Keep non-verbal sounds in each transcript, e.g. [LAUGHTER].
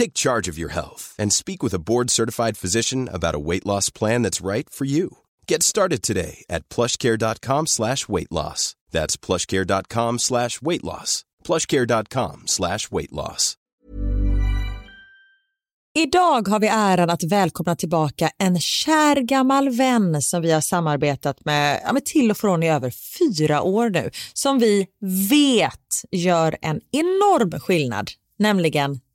Take charge of your health and speak with a board-certified physician about a weight loss plan that's right for you. Get started today at plushcare.com slash weight loss. That's plushcare.com slash weight loss. plushcare.com slash weight loss. Idag har vi äran att välkomna tillbaka en kär gammal vän som vi har samarbetat med, ja, med till och från i över fyra år nu, som vi vet gör en enorm skillnad, nämligen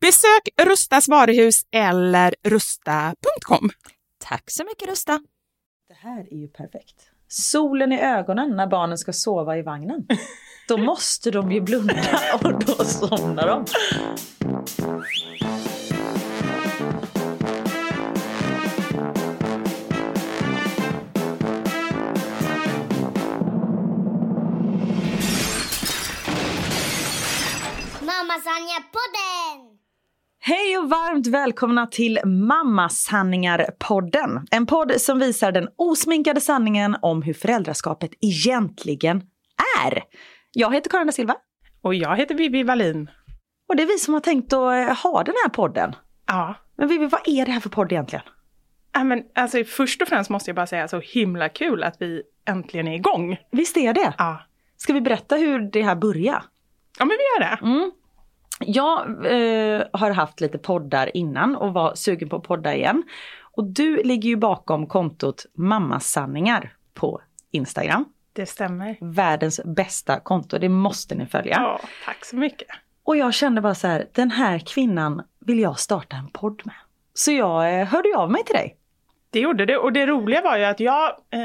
Besök Rustas varuhus eller rusta.com. Tack så mycket Rusta. Det här är ju perfekt. Solen i ögonen när barnen ska sova i vagnen. Då måste de ju blunda [LAUGHS] och då somnar de. Mamma Sanja-podden! Hej och varmt välkomna till Mammasanningar-podden. En podd som visar den osminkade sanningen om hur föräldraskapet egentligen är. Jag heter Karin da Silva Och jag heter Vivi Wallin. och det är vi som har tänkt att eh, ha den här podden. Ja. Men Vivi, vad är det här för podd egentligen? Ja, men alltså, först och främst måste jag bara säga så himla kul att vi äntligen är igång. Visst är det? Ja, Ska vi berätta hur det här började? ja men vi gör det. Mm. Jag eh, har haft lite poddar innan och var sugen på att podda igen. Och du ligger ju bakom kontot Mammasanningar på Instagram. Det stämmer. Världens bästa konto, det måste ni följa. Ja, tack så mycket. Och jag kände bara så här, den här kvinnan vill jag starta en podd med. Så jag eh, hörde av mig till dig. Det gjorde det och det roliga var ju att jag, eh,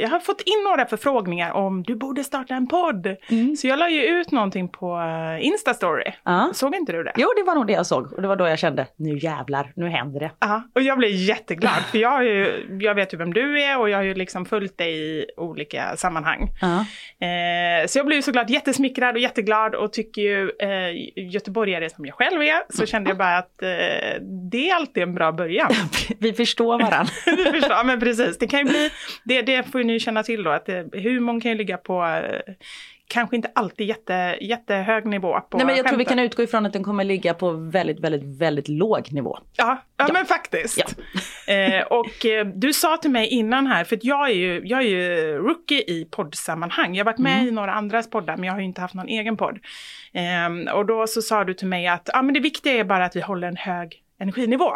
jag har fått in några förfrågningar om du borde starta en podd. Så jag la ju ut någonting på eh, Instastory. Ja. Såg inte du det? Jo, det var nog det jag såg och det var då jag kände, nu jävlar, nu händer det. Ja, och jag blev jätteglad för jag, ju, jag vet ju vem du är och jag har ju liksom följt dig i olika sammanhang. Ja. Eh, så jag blev såklart jättesmickrad och jätteglad och tycker ju eh, göteborgare som jag själv är så kände jag bara att eh, det är alltid en bra början. [LAUGHS] Vi förstår varandra. [LAUGHS] Du förstår, ja, men precis. Det kan ju bli, det, det får ju ni känna till då, att eh, humorn kan ju ligga på eh, kanske inte alltid jätte, jättehög nivå på Nej men jag tror vi skämten. kan utgå ifrån att den kommer ligga på väldigt, väldigt, väldigt låg nivå. Ja, ja, men faktiskt. [LAUGHS] eh, och eh, du sa till mig innan här, för jag är ju, jag är ju rookie i poddsammanhang. Jag har varit med i några andras poddar, men jag har ju inte haft någon egen podd. Eh, och då så sa du till mig att ah, men det viktiga är bara att vi håller en hög energinivå.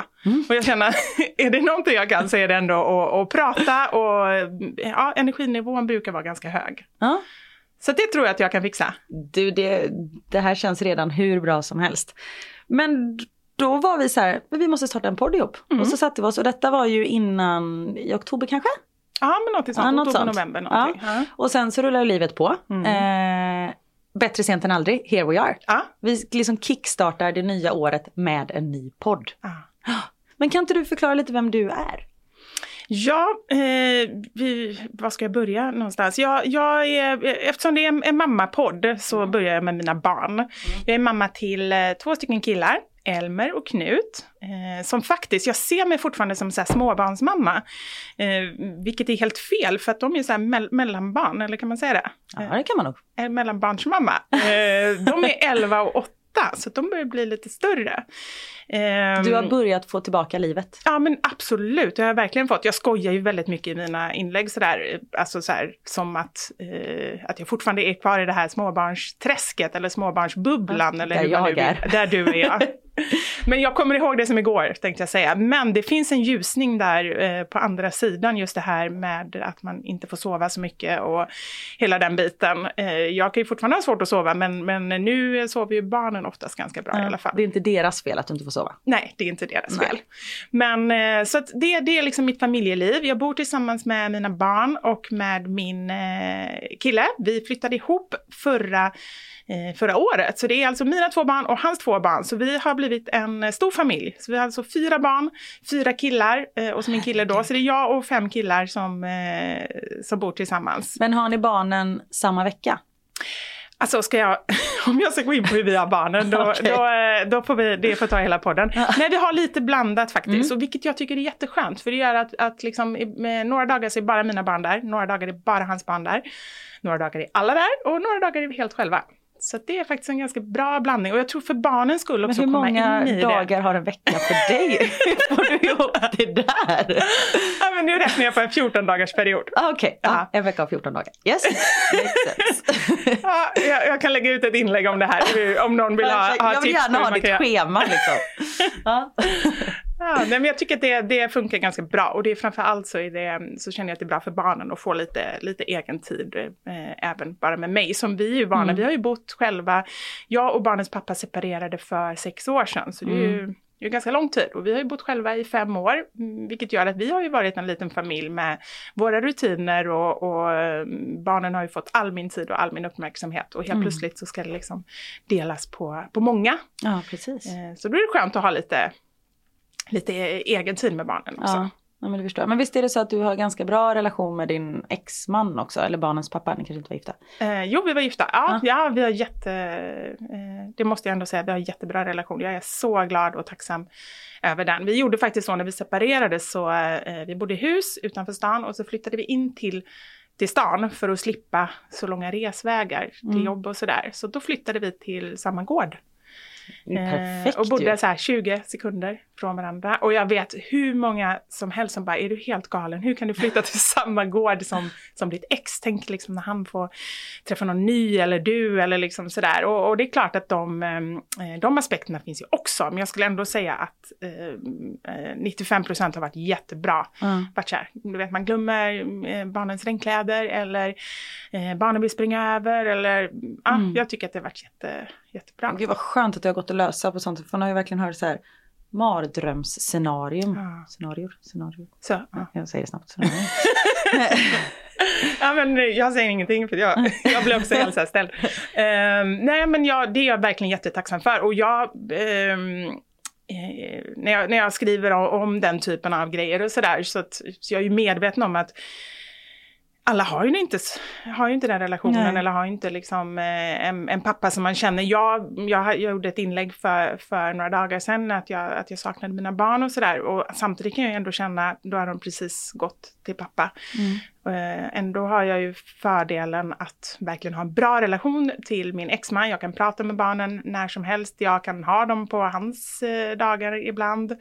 Och jag känner, [LAUGHS] är det någonting jag kan så är det ändå att, att prata och ja, energinivån brukar vara ganska hög. Ja. Så det tror jag att jag kan fixa. Du, det, det här känns redan hur bra som helst. Men då var vi så här, vi måste starta en podd ihop. Och så satte vi oss och detta var ju innan, i oktober kanske? Ja, men något sånt. Ja, något Oktober, sånt. november någonting. Ja. Och sen så rullar livet på. Eh, bättre sent än aldrig, here we are. Ja. Vi liksom kickstartar det nya året med en ny podd. Ja. [GASPS] Men kan inte du förklara lite vem du är? Ja, eh, vi, var ska jag börja någonstans? Jag, jag är, eftersom det är en mammapodd så Mm. börjar jag med mina barn. Jag är mamma till eh, två stycken killar. Elmer och Knut. Eh, som faktiskt, jag ser mig fortfarande som så här småbarnsmamma. Eh, vilket är helt fel för att de är så här mell- mellanbarn, eller kan man säga det? Ja, det kan man nog. Eh, mellanbarnsmamma. Eh, de är 11 och 8 så de börjar bli lite större. Eh, Du har börjat få tillbaka livet. Ja men absolut, det har jag verkligen fått. Jag skojar ju väldigt mycket i mina inlägg sådär, alltså sådär som att, eh, att jag fortfarande är kvar i det här småbarnsträsket eller småbarnsbubblan. eller där hur jag nu är. Där du är, ja. [LAUGHS] Men jag kommer ihåg det som igår, tänkte jag säga. Men det finns en ljusning där eh, på andra sidan, just det här med att man inte får sova så mycket och hela den biten. Eh, jag kan ju fortfarande ha svårt att sova, men, men nu sover ju barnen oftast ganska bra i alla fall. Det är inte deras fel att du inte får sova. Nej, det är inte deras Nej. fel. Men eh, så att det, det är liksom mitt familjeliv. Jag bor tillsammans med mina barn och med min eh, kille. Vi flyttade ihop förra, eh, förra året. Så det är alltså mina två barn och hans två barn. Så vi har blivit en stor familj. Så vi har alltså fyra barn, fyra killar och så min kille då. Så det är jag och fem killar som, som bor tillsammans. Men har ni barnen samma vecka? Alltså ska jag, [LAUGHS] om jag ska gå in på hur vi har barnen, då, [LAUGHS] Okej. då, eh, då får vi, det får ta hela podden. Nej, vi har lite blandat faktiskt, och vilket jag tycker är jätteskönt. För det gör att, att liksom, några dagar så är bara mina barn där, några dagar är bara hans barn där. Några dagar är alla där och några dagar är vi helt själva. Så det är faktiskt en ganska bra blandning och jag tror för barnens skull Men också hur komma många in i det. dagar har en vecka för dig? Hur [LAUGHS] får du ihop det där? Ja, men nu räknar jag på en 14 dagars period. Ah, Okej, Ja. ja, en vecka och 14 dagar. Yes. [LAUGHS] Ja, jag, jag kan lägga ut ett inlägg om det här, hur- om någon vill ha, ha jag vill tips gärna hur ha ditt kan schema liksom. [LAUGHS] Ja. Nej, men jag tycker att det, det funkar ganska bra och det är framförallt så, är det, så känner jag att det är bra för barnen att få lite, lite egen tid, eh, även bara med mig. Som vi är ju vana, vi har ju bott själva, jag och barnens pappa separerade för sex år sedan, så det är ju det är ganska lång tid och vi har ju bott själva i fem år, mm, vilket gör att vi har ju varit en liten familj med våra rutiner och, och eh, barnen har ju fått all min tid och all min uppmärksamhet och helt plötsligt så ska det liksom delas på, på många. ja, precis. Eh, Så då är det skönt att ha lite, lite egen tid med barnen också. Ja, ja, men det förstår. Men visst är det så att du har ganska bra relation med din exman också? Eller barnens pappa, ni kanske inte var gifta? Eh, jo, vi var gifta. Ja, ja. vi har jätte... Eh, det måste jag ändå säga, vi har jättebra relation. Jag är så glad och tacksam över den. Vi gjorde faktiskt så när vi separerade så eh, vi bodde i hus utanför stan och så flyttade vi in till till stan för att slippa så långa resvägar till jobb och sådär. Så då flyttade vi till samma gård. Eh, Perfekt och bodde ju. så här 20 sekunder från varandra. Och jag vet hur många som helst som bara, är du helt galen? Hur kan du flytta till [LAUGHS] samma gård som, som ditt ex? Tänk liksom när han får träffa någon ny eller du eller liksom sådär. Och, och det är klart att de, eh, de aspekterna finns ju också. Men jag skulle ändå säga att eh, eh, 95 procent har varit jättebra. Mm. Varit så här, du vet man glömmer eh, barnens regnkläder eller eh, barnen vill springa över eller ja, Mm. jag tycker att det har varit jätte, jättebra. Gud vad skönt att du har gått att lösa på sånt. För man har ju verkligen hört så här mardrömsscenarium. Ja. Scenarior, scenarior. Så, ja. Jag säger det snabbt. [LAUGHS] Ja, men jag säger ingenting för jag, jag blir också helt ställd. Ehm, nej men jag, det är jag verkligen jättetacksam för och jag eh, när, jag, när jag skriver om, om den typen av grejer och sådär så, att, så jag är ju medveten om att alla har ju inte, har ju inte den relationen Nej. eller har inte liksom eh, en, en pappa som man känner. Jag, jag, jag gjorde ett inlägg för, för några dagar sedan att jag, att jag saknade mina barn och sådär. Och samtidigt kan jag ändå känna, då har de precis gått till pappa. Eh, ändå har jag ju fördelen att verkligen ha en bra relation till min exman. Jag kan prata med barnen när som helst. Jag kan ha dem på hans eh, dagar ibland.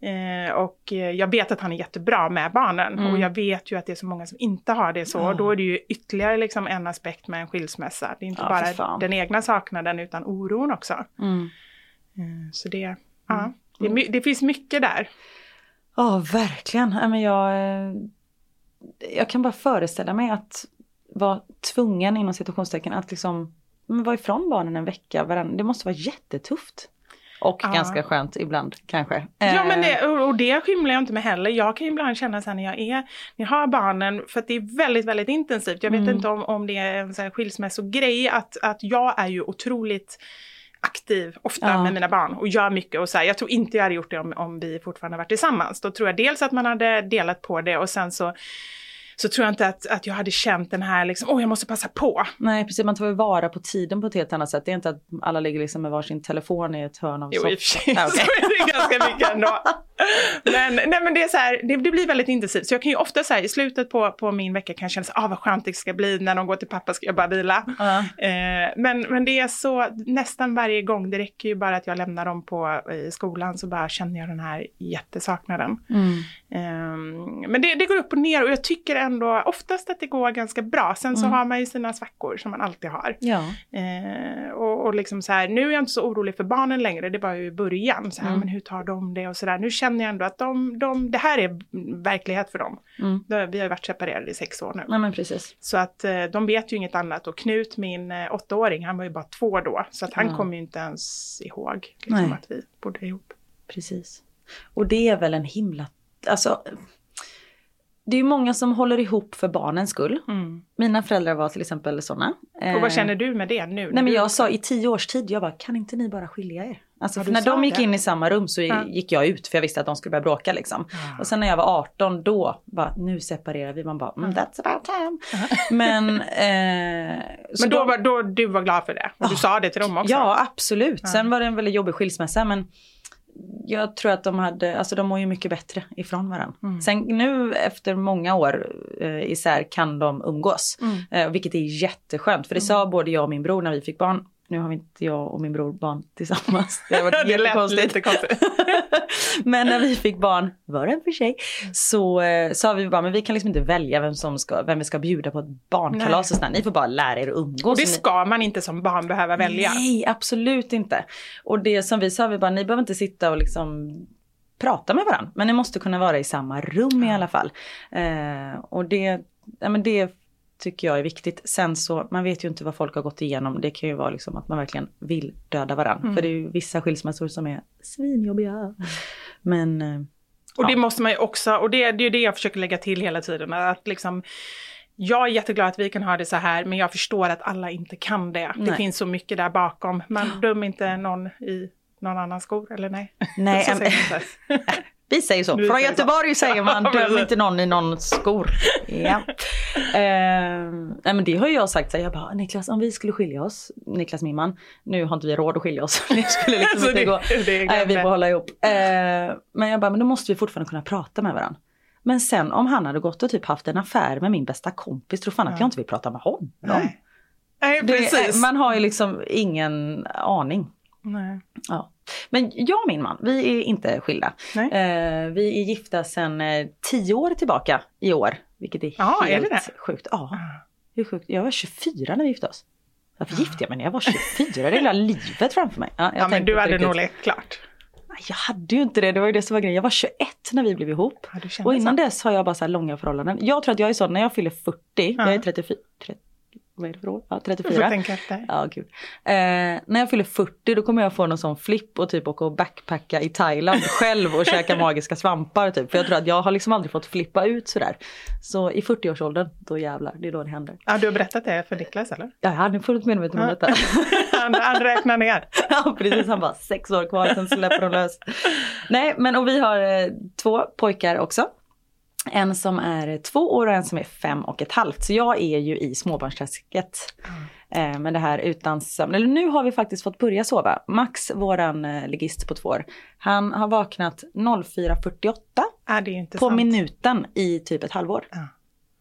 Eh, och eh, jag vet att han är jättebra med barnen. Mm. Och jag vet ju att det är så många som inte har det så. Och då är det ju ytterligare liksom en aspekt med en skilsmässa. Det är inte Ja, bara den egna saknaden utan oron också. Mm. Eh, så det, ja, det, är my- det finns mycket där. Ja, verkligen. Ja, men jag, eh, jag kan bara föreställa mig att vara tvungen inom situationstecken att liksom vara ifrån barnen en vecka. varann- Det måste vara jättetufft. Och Ja. ganska skönt ibland kanske. Ja men Eh, det, och och det skymlar jag inte med heller. Jag kan ju ibland känna så här när jag är, när jag har barnen, för att det är väldigt, väldigt intensivt. Jag vet Mm. inte om, om det är en skilsmässogrej, att, att jag är ju otroligt aktiv ofta Ja. med mina barn och gör mycket. Och så här, jag tror inte jag hade gjort det om, om vi fortfarande varit tillsammans. Då tror jag dels att man hade delat på det och sen så, så tror jag inte att, att jag hade känt den här liksom, åh jag måste passa på. Nej precis, man tar ju vara på tiden på ett helt annat sätt. Det är inte att alla ligger liksom med varsin telefon i ett hörn av Jo, i och för sig [LAUGHS] så är det ganska mycket ändå. Men, nej, men det, är så här, det, det blir väldigt intensivt. Så jag kan ju ofta så här, i slutet på, på min vecka kan jag känna så ah, vad skönt det ska bli när de går till pappa ska jag bara vila. Ja. Eh, men, men det är så nästan varje gång, det räcker ju bara att jag lämnar dem på i skolan så bara känner jag den här jättesaknaden. Mm. Ehm, men det, det går upp och ner och jag tycker ändå oftast att det går ganska bra. Sen så Mm. har man ju sina svackor som man alltid har. Ja. Eh, och, och liksom så här, nu är jag inte så orolig för barnen längre, det var ju i början. Så här, Mm. Men hur tar de det och sådär. Nu känner jag ändå att de, de, det här är verklighet för dem. Mm. Vi har ju varit separerade i sex år nu. Nej men precis. Så att eh, de vet ju inget annat. Och Knut, min eh, åttaåring, han var ju bara två då. Så att han Ja. kommer ju inte ens ihåg liksom, att vi bodde ihop. Precis. Och det är väl en himla, alltså det är många som håller ihop för barnens skull. Mm. Mina föräldrar var till exempel sådana. Och vad känner du med det nu? Nej men jag sa i tio års tid, jag bara kan inte ni bara skilja er? Alltså Ja, när de gick det. in i samma rum så Ja. gick jag ut för jag visste att de skulle börja bråka liksom. Och sen när jag var 18 då, bara nu separerar vi. Man bara mm, that's about time. [LAUGHS] Men, eh, Men då var då du var glad för det? Och du sa det till dem också? Ja absolut. Sen var det en väldigt jobbig skilsmässa men jag tror att de hade, alltså de mår ju mycket bättre ifrån varandra. Mm. Sen nu efter många år eh, isär kan de umgås. Mm. Eh, vilket är jätteskönt. För det sa både jag och min bror när vi fick barn. Nu har vi inte jag och min bror barn tillsammans. Det har varit [LAUGHS] det jättekonstigt. lite konstigt. [LAUGHS] men när vi fick barn, var en för sig, så eh, sa vi bara men vi kan liksom inte välja vem, som ska, vem vi ska bjuda på ett barnkalas och sådär. Ni får bara lära er att umgås. Och det Ni- ska man inte som barn behöva välja. Nej, absolut inte. Och det som vi sa, vi bara, ni behöver inte sitta och liksom prata med varandra. Men ni måste kunna vara i samma rum i alla fall. Eh, och det, ja, men det tycker jag är viktigt. Sen så, man vet ju inte vad folk har gått igenom. Det kan ju vara liksom att man verkligen vill döda varandra. Mm. För det är ju vissa skilsmässor som är svinjobbiga. Men eh, Och det Ja. måste man ju också, och det, det är ju det jag försöker lägga till hela tiden. Att liksom, jag är jätteglad att vi kan ha det så här, men jag förstår att alla inte kan det. Det Nej. finns så mycket där bakom. Man dömer inte någon i någon annans skor, eller nej? nej, [LAUGHS] så [LAUGHS] [LAUGHS] Vi säger så. Vi Från säger så. Göteborg säger man [LAUGHS] döm inte någon i någons skor. Ja. [LAUGHS] Eh, nej men det har ju jag sagt. Så här, jag bara, Niklas om vi skulle skilja oss, Niklas min man, nu har inte vi råd att skilja oss. [LAUGHS] Det skulle liksom Så inte det- gå. det Nej, vi får hålla ihop. Eh, men jag bara, men då måste vi fortfarande kunna prata med varandra. Men sen om han hade gått och typ haft en affär med min bästa kompis, tror fan att Ja. jag inte vill prata med honom. Nej. Nej, Det, man har ju liksom ingen aning. Nej. Ja. Men jag och min man, vi är inte skilda. Nej. Eh, vi är gifta sedan eh, tio år tillbaka i år. Vilket är Ja, är helt det det? sjukt. Ja, hur sjukt. Jag var 24 när vi gifte oss. Varför gifte jag mig när jag var [LAUGHS] 24? Det är hela livet framför mig. Ja, Ja, men du hade nog lekt klart. Jag hade ju inte det, det var ju det som var grejen. Jag var 21 när vi blev ihop. Ja, Och innan så. dess har jag bara så här långa förhållanden. Jag tror att jag är sån när jag fyller 40, jag är 34, 30, vad är det för år? Ja, Du får 34. tänka efter. Ja, gud. Eh, när jag fyller 40 då kommer jag få någon sån flipp och typ åka och backpacka i Thailand själv och käka [LAUGHS] magiska svampar typ. För jag tror att jag har liksom aldrig fått flippa ut sådär. Så i 40-årsåldern, då jävlar, det är då det händer. Ja, du har berättat det för Niklas eller? Ja, jag hade fullt medveten om detta. [LAUGHS] Han, han räknar ner. [LAUGHS] ja, precis. Han bara sex år kvar, sen släpper de lös. Nej, men och vi har eh, två pojkar också. En som är två år och en som är fem och ett halvt. Så jag är ju i småbarnsträsket. Eh, med det här utan sömn. Eller nu har vi faktiskt fått börja sova. Max, våran eh, ligist på två år. Han har vaknat 04.48 Ja, det är ju inte på sant. minuten i typ ett halvår. Ja.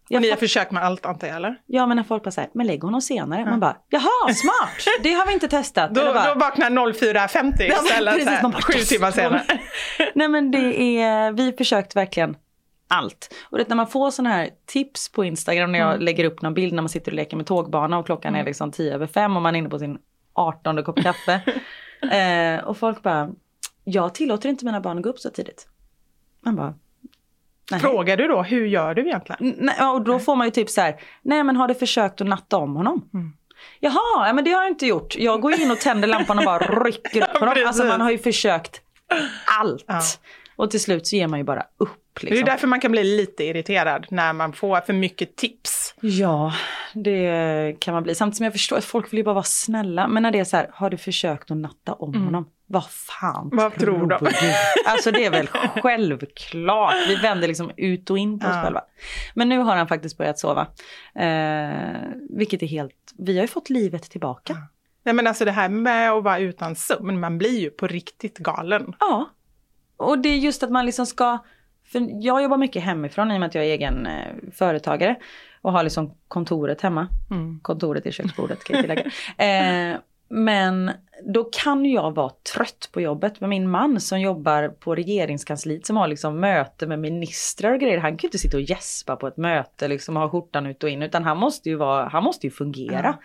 Jag ni har försökt med allt antar jag eller? Ja men när folk bara säger, men lägg honom senare. Man bara, jaha smart, [LAUGHS] det har vi inte testat. Då, bara, då vaknar 04.50 Ja, men istället. precis, man bara, timmar senare. Nej men det är, vi försökt verkligen allt. Och det, när man får sådana här tips på Instagram när jag Mm. lägger upp någon bild när man sitter och leker med tågbana och klockan är liksom 10 över 5 och man är inne på sin 18 kopp kaffe. [LAUGHS] eh, och folk bara, jag tillåter inte mina barn att gå upp så tidigt. Man bara, nej. Frågar du då, hur gör du egentligen? Nej, och då får man ju typ så här, nej men har du försökt att natta om honom? Mm. Jaha, ja, men det har jag inte gjort. Jag går in och tänder lampan och bara rycker upp [LAUGHS] honom. Alltså man har ju försökt allt. Ja. Och till slut så ger man ju bara upp. Det är Liksom. därför man kan bli lite irriterad när man får för mycket tips. Ja, det kan man bli. Samtidigt som jag förstår att folk vill ju bara vara snälla. Men när det är så här, har du försökt att natta om honom? Vad fan Mm. Vad tror de? du? Alltså det är väl självklart. Vi vänder liksom ut och in på oss Ja. själva. Men nu har han faktiskt börjat sova. Eh, vilket är helt, vi har ju fått livet tillbaka. Nej men alltså det här med att vara utan sömn, man blir ju på riktigt galen. Ja. Och det är just att man liksom ska, för jag jobbar mycket hemifrån i och med att jag är egen eh, företagare och har liksom kontoret hemma. Mm. Kontoret är köksbordet kan jag tillägga. [LAUGHS] eh, men då kan jag vara trött på jobbet. Men min man som jobbar på regeringskansliet som har liksom möte med ministrar och grejer. Han kan ju inte sitta och gäspa på ett möte liksom och ha skjortan ut och in. Utan han måste ju, vara, han måste ju fungera. Ja.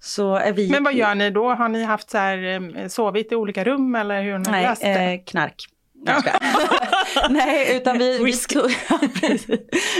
Så är vi... Men vad gör ni då? Har ni haft så här, eh, sovit i olika rum eller hur har ni Nej, löst det? eh, knark. [LAUGHS] Nej, utan vi, vi, tog, [LAUGHS] ja,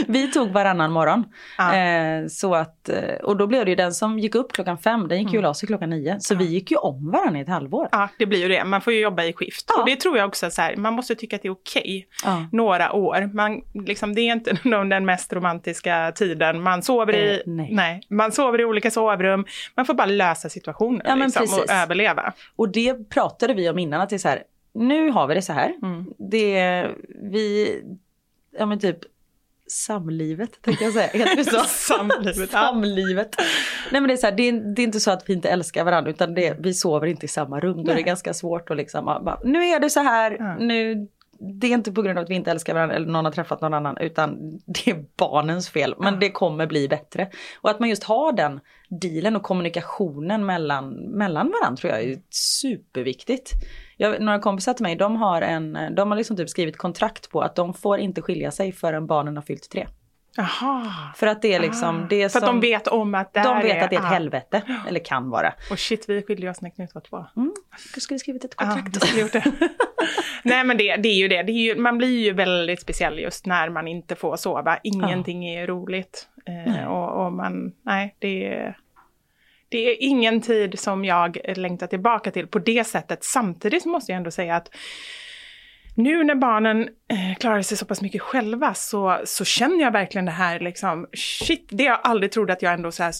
vi tog varannan morgon. Ja. Eh, så att, eh, och då blev det ju den som gick upp klockan fem, den gick ju la sig klockan nio. Så vi gick ju om varandra i ett halvår. Ja, det blir ju det. Man får ju jobba i skift. Ja. Och det tror jag också så här, man måste tycka att det är okej. Ja. Några år. Man, liksom, det är inte [LAUGHS] den mest romantiska tiden. Man sover i, Eh, nej. man sover i olika sovrum. Man får bara lösa situationer Ja, liksom, och överleva. Och det pratade vi om innan, att det är så här, nu har vi det så här. Mm. Det, vi, ja men typ samlivet tänkte jag säga, heter det så? [LAUGHS] Samlivet. Samlivet. Nej men det är så här, det är, det är inte så att vi inte älskar varandra utan det, vi sover inte i samma rum. Då är det ganska svårt att liksom, bara, nu är det så här, Ja. nu, det är inte på grund av att vi inte älskar varandra eller någon har träffat någon annan utan det är barnens fel. Men det kommer bli bättre. Och att man just har den dealen och kommunikationen mellan, mellan varandra tror jag är superviktigt. Jag, några kompisar till mig, de har, en, de har liksom typ skrivit kontrakt på att de får inte skilja sig förrän barnen har fyllt tre. Jaha. För att det är liksom Ah, det är För att som, de vet om att det de vet att det är ett ah. helvete. [GASPS] Eller kan vara. Och shit, vi skiljer oss när Knut var två. Mm. Jag skulle skrivit ett kontrakt. du skulle gjort det. [LAUGHS] Nej men det, det är ju det, det är ju, man blir ju väldigt speciell just när man inte får sova. Ingenting är roligt. Eh, och, och man, nej det är, det är ingen tid som jag längtar tillbaka till på det sättet. Samtidigt så måste jag ändå säga att nu när barnen eh, klarar sig så pass mycket själva så, så känner jag verkligen det här liksom, shit, det jag aldrig trodde att jag ändå så här,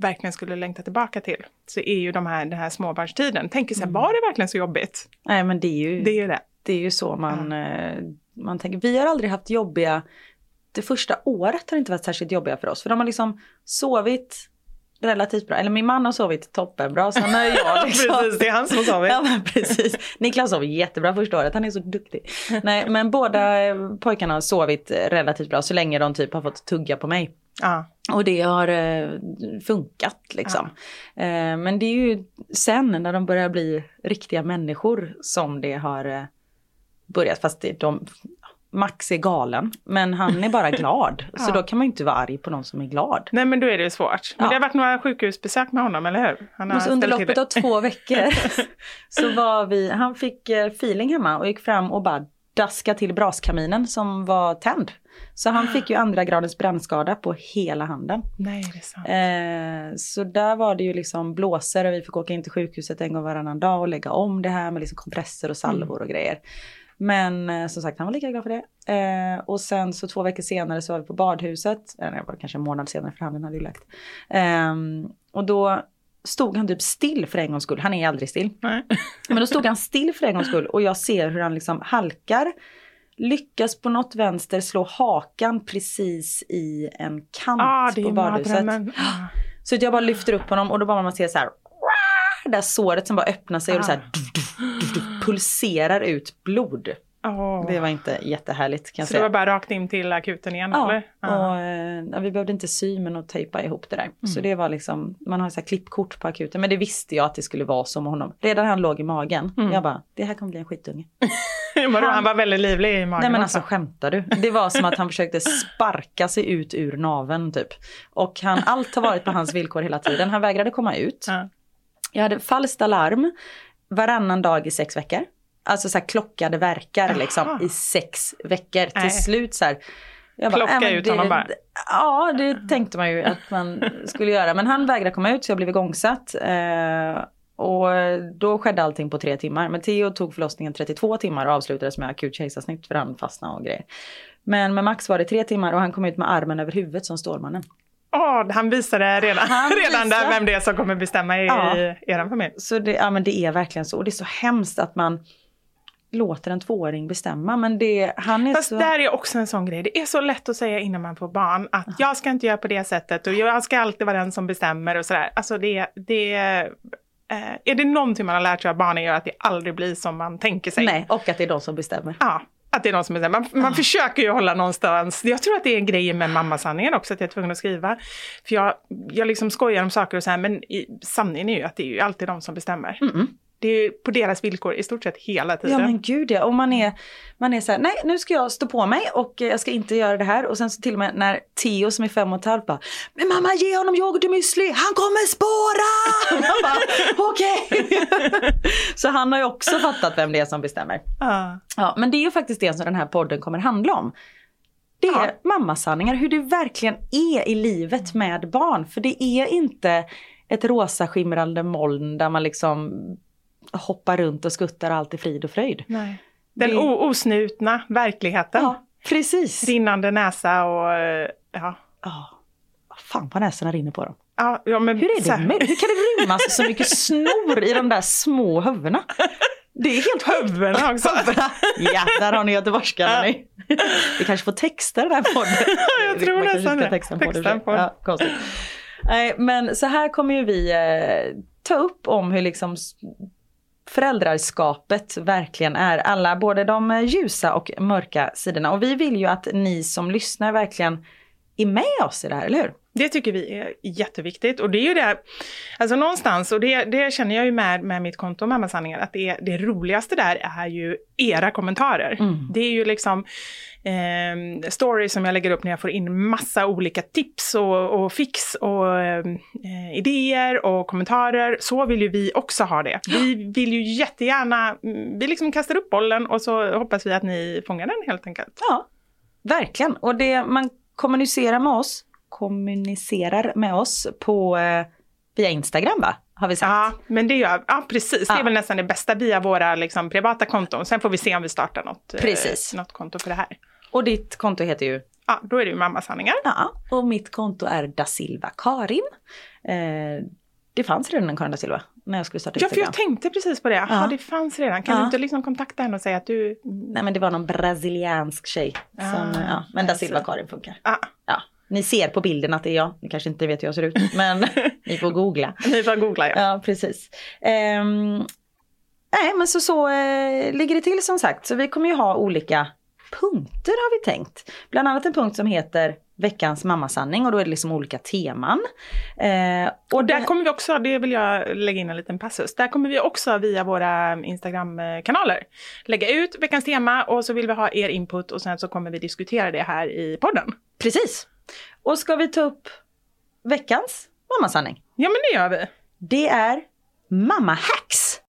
verkligen skulle längta tillbaka till. Så är ju de här, den här småbarnstiden. Tänker så här, var det verkligen så jobbigt? Nej men det är ju Det är ju det. Det är ju så man, eh, man tänker. Vi har aldrig haft jobbiga, det första året har inte varit särskilt jobbiga för oss. För de har liksom sovit relativt bra. Eller min man har sovit toppenbra. Sen har jag [LAUGHS] liksom... Precis, det är han som har sovit. [LAUGHS] Ja men precis. Niklas sov jättebra första året, han är så duktig. Nej men båda eh, pojkarna har sovit relativt bra så länge de typ har fått tugga på mig. Ja. Och det har eh, funkat liksom. Eh, men det är ju sen när de börjar bli riktiga människor som det har börjat. Fast de, Max är galen, men han är bara [LAUGHS] glad. Så Ja. då kan man ju inte vara arg på någon som är glad. Nej men då är det ju svårt. Men Ja. det har varit några sjukhusbesök med honom, eller hur? Han så under loppet av två [LAUGHS] veckor [LAUGHS] så var vi, han fick eh, feeling hemma och gick fram och bara daska till braskaminen som var tänd. Så han fick ju andra gradens brännskada på hela handen. Nej, det är sant. Eh, så där var det ju liksom blåsor och vi fick åka in till sjukhuset en gång varannan dag och lägga om det här med liksom kompresser och salvor och grejer. Men eh, som sagt han var lika glad för det. Eh, och sen så två veckor senare så var vi på badhuset, eller det var kanske en månad senare för handen hade ju läkt. Ehm, och då stod han typ still för en gångs skull, han är aldrig still. Nej. [LAUGHS] Men då stod han still för en gångs skull och jag ser hur han liksom halkar, lyckas på något vänster slå hakan precis i en kant Ah, på badhuset. Så jag bara lyfter upp honom och då bara man ser så här. Det där såret som bara öppnar sig och det så Ah. här pulserar ut blod. Åh. Det var inte jättehärligt kan jag Så det säga. var bara rakt in till akuten igen, Ja, eller? Ah. och eh, ja, vi behövde inte sy men att tejpa ihop det där. Mm. Så det var liksom, man har så här klippkort på akuten. Men det visste jag att det skulle vara som honom. Redan han låg i magen, Mm. jag bara, det här kommer bli en skitunge. [LAUGHS] Vadå, han- han var väldigt livlig i magen Nej men också. alltså skämtar du? Det var som att han försökte sparka sig ut ur naven typ. Och han, allt har varit på hans villkor hela tiden. Han vägrade komma ut. Ja. Jag hade falskt alarm varannan dag i sex veckor. Alltså så här klockade verkar liksom i sex veckor. Till Nej. slut så här. Jag Plocka "Äh, men ut honom bara." Ja, det tänkte man ju att man skulle göra. Men han vägrade komma ut så jag blev igångsatt. Eh, och då skedde allting på tre timmar. Men Theo tog förlossningen 32 timmar och avslutades med akut kejsarsnitt för han fastnade och grejer. Men med Max var det tre timmar och han kom ut med armen över huvudet som Stålmannen. Åh, han visade redan, Han [LAUGHS] redan där visar. vem det är som kommer bestämma i, Ja. i er familj. Så det, ja, men det är verkligen så. Och det är så hemskt att man låter en tvååring bestämma. Men det, han är Fast så... där är också en sån grej. Det är så lätt att säga innan man får barn att jag ska inte göra på det sättet och jag ska alltid vara den som bestämmer och sådär. Alltså det, det eh, är det någonting man har lärt sig av barnen gör att det aldrig blir som man tänker sig. Nej, och att det är de som bestämmer. Ja, att det är någon som bestämmer. Man, man försöker ju hålla någonstans. Jag tror att det är en grej med mammasanningen också, att jag är tvungen att skriva. För jag, jag liksom skojar om saker och så här, men i, sanningen är ju att det är ju alltid de som bestämmer. Det är på deras villkor i stort sett hela Ja tiden. men gud ja. Och man är, man är så här, nej nu ska jag stå på mig och eh, jag ska inte göra det här. Och sen så till och med när Theo som är fem och ett halvt bara, men mamma ge honom yoghurt och müsli, han kommer spåra! [LAUGHS] Man bara, okej. [LAUGHS] så han har ju också fattat vem det är som bestämmer. Ja. Ja, men det är ju faktiskt det som den här podden kommer handla om. Det är Ja. mammasanningar, hur det verkligen är i livet med barn. För det är inte ett rosa skimrande moln där man liksom hoppar runt och skuttar allt är frid och fröjd. Nej. Den Det- osnutna verkligheten. Ja, precis. Rinnande näsa och eh, ja. Ja. Fan vad näsorna rinner på dem. Ja, ja, men Hur är det möjligt? Hur kan det rymmas så mycket snor i de där små huvudena? Det är helt. Huvudena också. Ja, där har ni göteborgskan. hörni. Vi kanske får texta den här podden. [LAUGHS] jag tror man nästan det. texta en podd. Texta en podd. Ja, konstigt. Nej, men så här kommer ju vi eh, ta upp om hur liksom föräldraskapet verkligen är. Alla, både de ljusa och mörka sidorna. Och vi vill ju att ni som lyssnar verkligen är med oss i det här, eller hur? Det tycker vi är jätteviktigt. Och det är ju det, alltså någonstans, och det, det känner jag ju med, med mitt konto Mammasanningar, att det, det roligaste där är ju era kommentarer. Det är ju liksom eh, stories som jag lägger upp när jag får in massa olika tips och, och fix och ehm, eh, idéer och kommentarer. Så vill ju vi också ha det. Vi vill ju jättegärna, mm, vi liksom kastar upp bollen och så hoppas vi att ni fångar den helt enkelt. Ja, verkligen. Och det man kommunicerar med oss, kommunicerar med oss på eh, via Instagram va? Har vi sagt. Ja, men det gör, ja precis. Det Ja. är väl nästan det bästa via våra liksom, privata konton. Sen får vi se om vi startar något, eh, Precis. något konto för det här. Och ditt konto heter ju Ja, då är det ju mammasanningar. Ja, och mitt konto är da Silva Karin. Eh, det fanns redan en Karin da Silva när jag skulle starta Ja, för Instagram. jag tänkte precis på det. Jaha, Ja. det fanns redan. Kan Ja. du inte liksom kontakta henne och säga att du... Nej men det var någon brasiliansk tjej. Som, Ah, ja, men da. Silva Karin funkar. Ah, Ja, ni ser på bilden att det är jag. Ni kanske inte vet hur jag ser ut men [LAUGHS] ni får googla. ni får googla ja. Ja, precis. Ehm, nej, men så, så eh, ligger det till som sagt. Så vi kommer ju ha olika punkter har vi tänkt. Bland annat en punkt som heter veckans mammasanning och då är det liksom olika teman. Eh, Och där det- kommer vi också, det vill jag lägga in en liten passus, där kommer vi också via våra Instagram-kanaler lägga ut veckans tema och så vill vi ha er input och sen så kommer vi diskutera det här i podden. Precis. Och ska vi ta upp veckans mammasanning? Ja men det gör vi. Det är mamma hacks.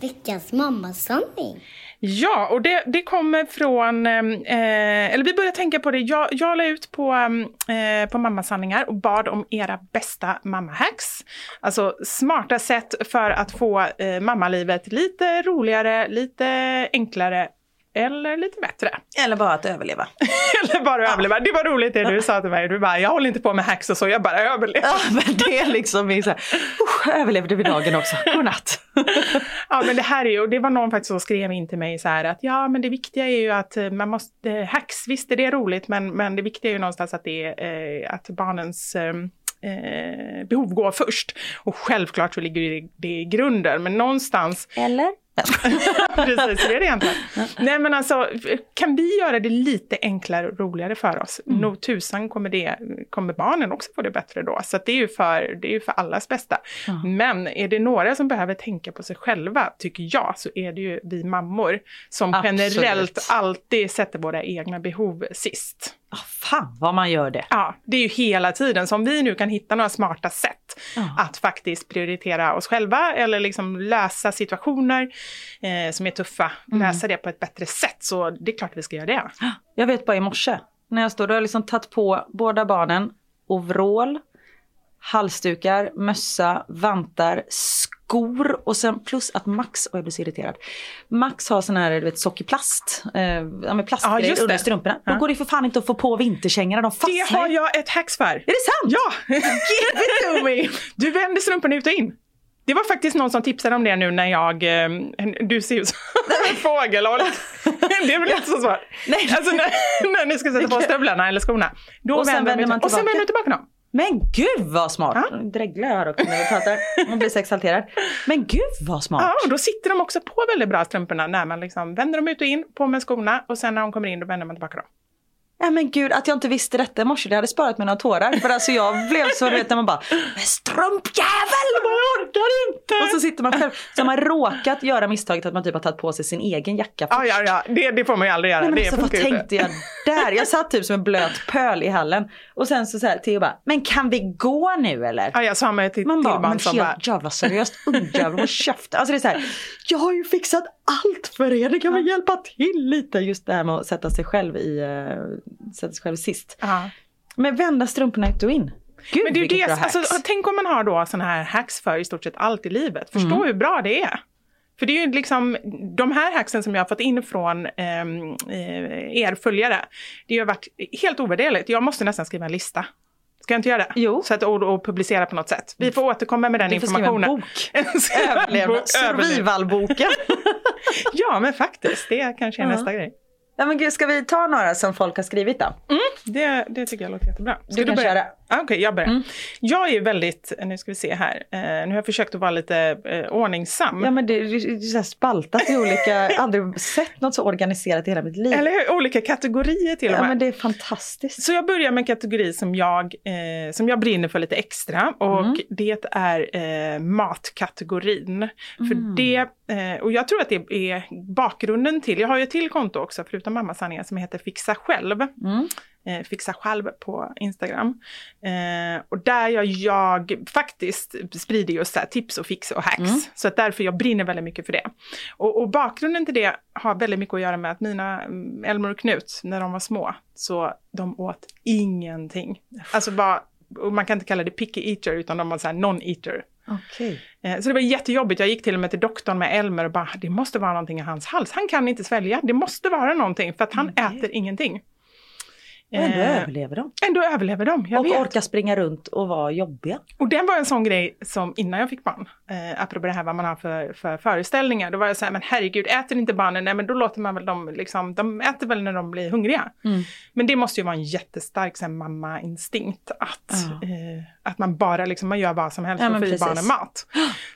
Veckans mammasanning. Ja, och det, det kommer från, ehm, eh, eller vi börjar tänka på det, jag, jag la ut på, ehm, eh, på mammasanningar och bad om era bästa mammahacks. Alltså smarta sätt för att få eh, mammalivet lite roligare, lite enklare eller lite bättre. [LAUGHS] Eller bara att överleva. eller bara överleva. Det var roligt det du sa till mig, du bara, jag håller inte på med hacks och så, jag bara överlever. Ja, men det är liksom så här, "Usch, jag överlevde vi dagen också. Godnatt. [LAUGHS] Ja men det här är ju, och det var någon faktiskt som skrev in till mig så här att ja men det viktiga är ju att eh, man måste, hacks, visst är det roligt men, men det viktiga är ju någonstans att det är eh, att barnens eh, eh, behov går först. Och självklart så ligger det, det i grunden men någonstans Eller? [LAUGHS] Precis, det är det egentligen. Nej men alltså, kan vi göra det lite enklare och roligare för oss? Mm. Nog tusan kommer, det, kommer barnen också få det bättre då. Så det är ju för, det är ju för allas bästa. Men är det några som behöver tänka på sig själva, tycker jag, så är det ju vi mammor som Absolut. generellt alltid sätter våra egna behov sist. Oh, fan vad man gör det. Ja, det är ju hela tiden. Så om vi nu kan hitta några smarta sätt Ja. att faktiskt prioritera oss själva eller liksom lösa situationer eh, som är tuffa, Mm. lösa det på ett bättre sätt. Så det är klart vi ska göra det. Jag vet bara i morse när jag stod och har liksom tagit på båda barnen overall, halsdukar, mössa, vantar, skor och sen plus att Max, och jag blir så irriterad. Max har sån här du vet, sockerplast, eh, ja, plastgrejer just under strumporna. Då Ja. går det för fan inte att få på vinterkängorna, de fastnar Det har jag ett hacks för. Är det sant? Ja! [LAUGHS] Give it to me! Du vänder strumporna ut och in. Det var faktiskt någon som tipsade om det nu när jag... Eh, du ser ut som en fågel. [LAUGHS] Det är väl inte så svårt? Nej. Alltså när, när ni ska sätta på [LAUGHS] stövlarna eller skorna. Då Och vänder vänder de man ut- Och sen tillbaka. vänder du tillbaka dem. Men gud vad smart! Ja. Dreglar jag här också när vi pratar. Man blir så exalterad. Men gud vad smart! Ja, och då sitter de också på väldigt bra strumporna när man liksom vänder dem ut och in, på med skorna och sen när de kommer in då vänder man tillbaka dem. Ja men gud att jag inte visste detta i morse, det hade sparat mig några tårar. För alltså jag blev så, du vet när man bara Men strumpjävel! Jag orkar inte! Och så sitter man själv. Så har man råkat göra misstaget att man typ har tagit på sig sin egen jacka Ja, ja, ja, det, det får man ju aldrig göra. Nej, men det alltså, vad tänkte jag där? Jag satt typ som en blöt pöl i hallen. Och sen så, så här, Theo bara, men kan vi gå nu eller? Ja, jag sa med till, Man till bara, barn men bara, helt jävla seriöst, ungjävel, håll käften. Alltså det är så här, jag har ju fixat allt för er, det kan väl hjälpa till lite. Just det här med att sätta sig själv i, uh, sätta sig själv sist. ja. Men vända strumporna ut och in. Gud Men det är det, alltså, tänk om man har då sådana här hacks för i stort sett allt i livet. Förstå Mm. hur bra det är. För det är ju liksom, de här hacksen som jag har fått in från ehm, eh, er följare, det har varit helt ovärderligt. Jag måste nästan skriva en lista. Ska jag inte göra det? Jo. Så att, och, och publicera på något sätt. Vi får återkomma med den Du får informationen. Skriva en bok, [LAUGHS] överlev. Survivalboken. [LAUGHS] Ja, men faktiskt. Det kanske är nästa grej. Ja men gud, ska vi ta några som folk har skrivit då? Det, det tycker jag låter jättebra. Ska Du kan börja? köra. Ah, Okej, jag börjar. Mm. Jag är väldigt, nu ska vi se här, eh, nu har jag försökt att vara lite eh, ordningsam. Ja men det är så här spaltat i olika, jag [LAUGHS] har aldrig sett något så organiserat i hela mitt liv. Eller hur? Olika kategorier till och ja med. men det är fantastiskt. Så jag börjar med en kategori som jag, eh, som jag brinner för lite extra och Mm. det är eh, matkategorin. För Mm. det, eh, och jag tror att det är bakgrunden till, jag har ju ett till konto också förutom mammasanningar som heter Fixa själv. Mm. eh, Fixa själv på Instagram. Eh, och där jag, jag faktiskt sprider just så tips och fix och hacks. Mm. Så att därför jag brinner väldigt mycket för det. Och, och bakgrunden till det har väldigt mycket att göra med att mina mm, Elmer och Knut, när de var små, så de åt ingenting. Alltså bara, man kan inte kalla det picky eater, utan de var så här non-eater. Okej. Eh, Så det var jättejobbigt. Jag gick till och med till doktorn med Elmer och bara, det måste vara någonting i hans hals. Han kan inte svälja. Det måste vara någonting för att han Okej. äter ingenting. Och ändå Eh, överlever de. Ändå överlever de, jag och vet. orkar springa runt och vara jobbiga. Och det var en sån grej som innan jag fick barn, eh, apropå det här vad man har för, för föreställningar, då var jag så här, men herregud, äter inte barnen, nej men då låter man väl dem liksom, de äter väl när de blir hungriga. Mm. Men det måste ju vara en jättestark mamma-instinkt, att, Ja. eh, att man bara liksom, man gör vad som helst Ja, för att få i barnen mat.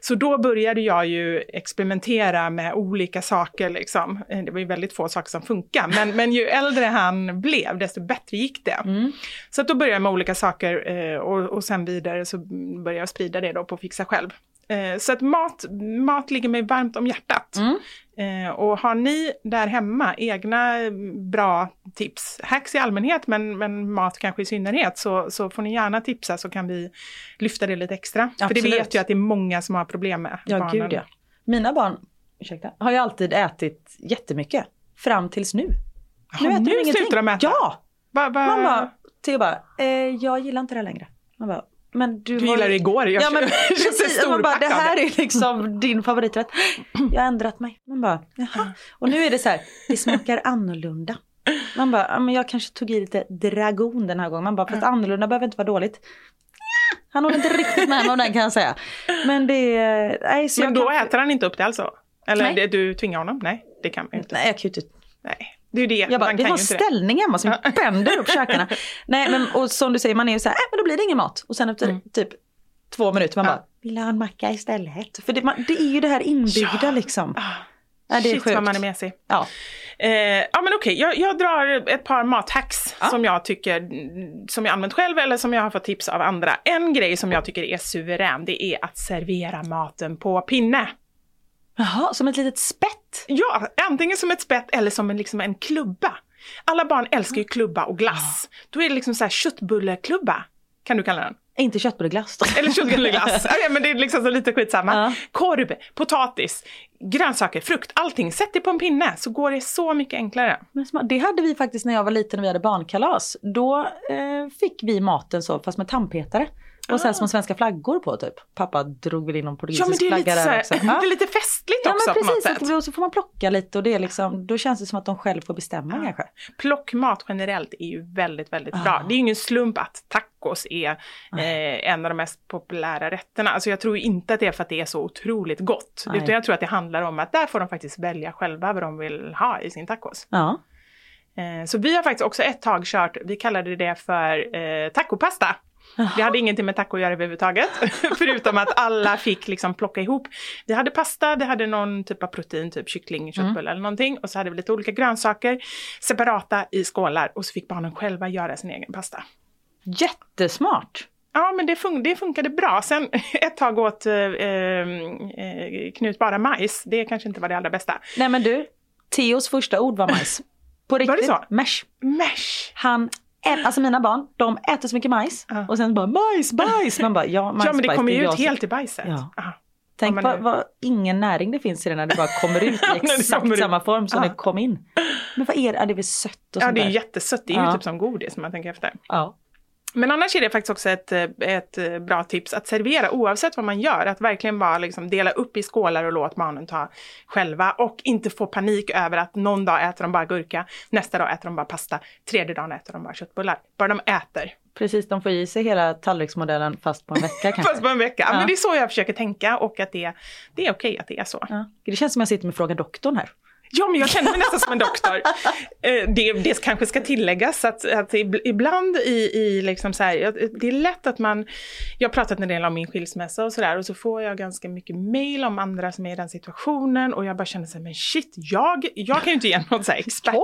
Så då började jag ju experimentera med olika saker liksom. Eh, Det var ju väldigt få saker som funkar, men, men ju äldre han blev, desto bättre gick det. Mm. Så att då började jag med olika saker eh, och, och sen vidare så började jag sprida det då på Fixa själv. Eh, så att mat, mat ligger mig varmt om hjärtat. Mm. Eh, och har ni där hemma egna bra tips, hacks i allmänhet men, men mat kanske i synnerhet, så, så får ni gärna tipsa så kan vi lyfta det lite extra. För det Absolut. vet ju att det är många som har problem med Ja barnen. gud ja. Mina barn ursäkta, har ju alltid ätit jättemycket. Fram tills nu. Jaha, äter nu de ingenting. slutar de äta? Ja! Va, va, Man bara, Theo bara, eh, jag gillar inte det här längre. Man bara, men du, du gillade det igår, jag Ja men [LAUGHS] precis, man bara, det här är liksom din favoriträtt. Jag har ändrat mig. Man bara, jaha. Och nu är det så här, det smakar annorlunda. Man bara, men jag kanske tog i lite dragon den här gången. Man bara, fast annorlunda behöver inte vara dåligt. Han håller inte riktigt med mig om den kan jag säga. Men det nej så Men då kan, äter han inte upp det alltså? Eller Nej. du tvingar honom? Nej, det kan man inte. Nej jag kan ju inte Nej, det är det. Jag bara, man vi har ställning hemma som bänder upp käkarna. [LAUGHS] Nej men och som du säger, man är ju så här, äh, men då blir det ingen mat. Och sen efter Mm. typ två minuter man Ja. bara, vill ha en macka istället? För det, man, det är ju det här inbyggda Ja. liksom. Ah, Ja, det är Shit sjukt. vad man är mesig. Ja. Eh, ja men okej, jag, jag drar ett par mathacks Ja. som jag tycker, som jag använt själv eller som jag har fått tips av andra. En grej som jag tycker är suverän, det är att servera maten på pinne. Jaha, som ett litet spett. Ja, antingen som ett spett eller som en, liksom en klubba. Alla barn älskar ju klubba och glass. Då är det liksom så här köttbulleklubba, kan du kalla den. Inte köttbulleglass. Eller köttbulleglass. [LAUGHS] ja, men det är liksom så lite skitsamma. Ja. Korv, potatis, grönsaker, frukt, allting. Sätt det på en pinne så går det så mycket enklare. Men det hade vi faktiskt när jag var liten och vi hade barnkalas. Då eh, fick vi maten så, fast med tandpetare. Och så här små svenska flaggor på typ. Pappa drog väl in någon Ah. Ja men portugisisk är flagga där också. det är lite [LAUGHS] festligt Ja också men på något precis, sätt. och så får man plocka lite och det är liksom, då känns det som att de själv får bestämma kanske. Plockmat generellt är ju väldigt, väldigt bra. Det är ju ingen slump att tacos är eh, en av de mest populära rätterna. Alltså jag tror inte att det är för att det är så otroligt gott. Nej. Utan jag tror att det handlar om att där får de faktiskt välja själva vad de vill ha i sin tacos. Ja. Eh, så vi har faktiskt också ett tag kört, vi kallade det för eh, tacopasta. Det hade ingenting med taco att göra överhuvudtaget. [LAUGHS] Förutom att alla fick liksom plocka ihop. Vi hade pasta, vi hade någon typ av protein, typ kyckling, köttbulle eller någonting. Och så hade vi lite olika grönsaker separata i skålar. Och så fick barnen själva göra sin egen pasta. Jättesmart. Ja, men det, fun- det funkade bra. Sen [LAUGHS] ett tag åt eh, eh, Knut bara majs. Det kanske inte var det allra bästa. Nej men du, Theos första ord var majs. På riktigt. det så? Mesh. Mesh! Han, alltså mina barn, de äter så mycket majs. Ja. Och sen bara majs, bajs. Man bara ja, majs, Ja, men det bajs, kommer ju ut helt i bajset. Ja. Tänk Ja, vad, vad ingen näring det finns i det när det bara kommer ut [LAUGHS] i exakt samma form som Ja. det kom in. Men vad är det? Ja, det är väl sött och Ja, sånt det är jättesött. Det är ju Ja. typ som godis om man tänker efter. Ja. Men annars är det faktiskt också ett, eh, ett eh, bra tips att servera oavsett vad man gör. Att verkligen bara liksom dela upp i skålar och låt barnen ta själva. Och inte få panik över att någon dag äter de bara gurka, nästa dag äter de bara pasta, tredje dagen äter de bara köttbullar. Bara de äter. Precis, de får i sig hela tallriksmodellen fast på en vecka [LAUGHS] kanske. Fast på en vecka. Ja. Men det är så jag försöker tänka och att det, det är okej att det är så. Ja. Det känns som jag sitter med Fråga doktorn här. Ja, men jag känner mig nästan som en doktor. [LAUGHS] Eh, Det, det kanske ska tilläggas att, att ib- ibland i, i liksom så här, det är lätt att man, jag har pratat en del om min skilsmässa och sådär och så får jag ganska mycket mail om andra som är i den situationen och jag bara känner så här, men shit, jag, jag kan ju inte ge något så här [LAUGHS] expertsvar.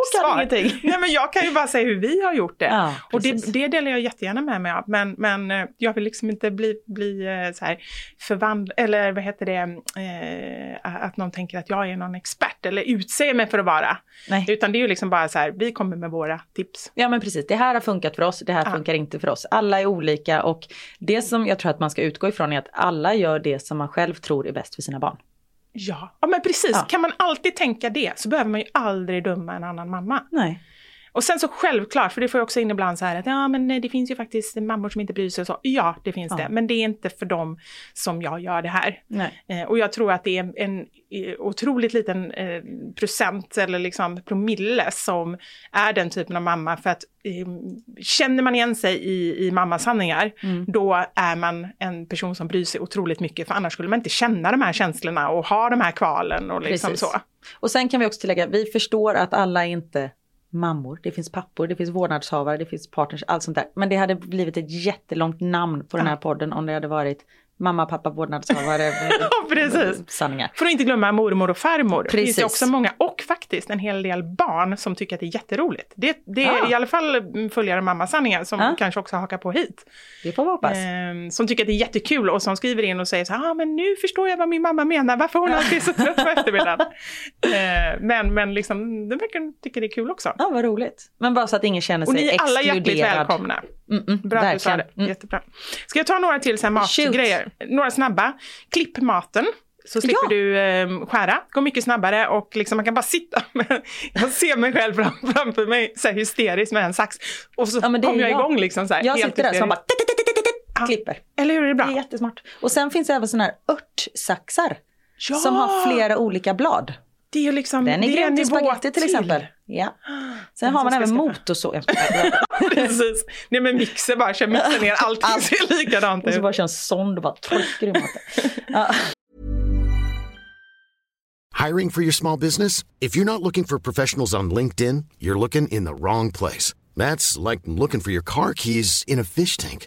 [LAUGHS] Nej, men jag kan ju bara säga hur vi har gjort det. Ja, och det, det delar jag jättegärna med mig av, men, men eh, jag vill liksom inte bli, bli eh, så här förvandlad, eller vad heter det, eh, att någon tänker att jag är någon expert eller utser mig för att vara. Nej. Utan det är ju liksom bara så här, vi kommer med våra tips. Ja men precis, det här har funkat för oss, det här Ja. funkar inte för oss. Alla är olika och det som jag tror att man ska utgå ifrån är att alla gör det som man själv tror är bäst för sina barn. Ja, ja men precis. Ja. Kan man alltid tänka det så behöver man ju aldrig döma en annan mamma. Nej. Och sen så självklart, för det får jag också in ibland så här att ja men eh, det finns ju faktiskt mammor som inte bryr sig och så. Ja, det finns Ja. det. Men det är inte för dem som jag gör det här. Eh, och jag tror att det är en eh, otroligt liten eh, procent eller liksom promille som är den typen av mamma. För att eh, känner man igen sig i, i mammasanningar, Mm. då är man en person som bryr sig otroligt mycket. För annars skulle man inte känna de här känslorna och ha de här kvalen och liksom Precis. så. Och sen kan vi också tillägga, vi förstår att alla inte mammor. Det finns pappor, det finns vårdnadshavare, det finns partners, allt sånt där. Men det hade blivit ett jättelångt namn på den här podden om det hade varit mamma, pappa, vårdnadshavare, [LAUGHS] Ja, precis. sanningar. För att inte glömma mormor och farmor. Det finns Precis. också många, och faktiskt en hel del barn som tycker att det är jätteroligt. Det, det är Ja. i alla fall mm, följare mammasanningen som Ja. kanske också hakar på hit. Det får vi hoppas. Ehm, som tycker att det är jättekul och som skriver in och säger så här, ah, men nu förstår jag vad min mamma menar, varför hon alltid är så trött på [LAUGHS] eftermiddagen. Ehm, men, men liksom, de verkar tycka det är kul också. Ja, vad roligt. Men bara så att ingen känner Och sig ni är alla hjärtligt exkluderad. välkomna. Mm, mm, Bra att du sa det. Mm. Jättebra. Ska jag ta några till så här matgrejer? Några snabba. Klipp maten. Så slipper Ja. du eh, skära. Går mycket snabbare och liksom man kan bara sitta [LAUGHS] med, Jag ser mig själv fram, framför mig så här hysteriskt med en sax. Och så Ja, kommer är jag jag. igång liksom så här. Jag helt sitter där så man bara klipper. Eller hur, är det bra? Det är jättesmart. Och sen finns det även sådana här örtsaxar Ja! som har flera olika blad. Det är liksom, Den är det grym en till spagetti till exempel. Ja. Sen Den har man även motorsåg. [LAUGHS] Precis. Nej men mixer bara, kör mixer ner allting [LAUGHS] Allt. ser likadant Och så ut. bara kör en sond och bara trycker i maten. Ja. Hiring for your small business? If you're not looking for professionals on LinkedIn, you're looking in the wrong place. That's like looking for your car keys in a fish tank.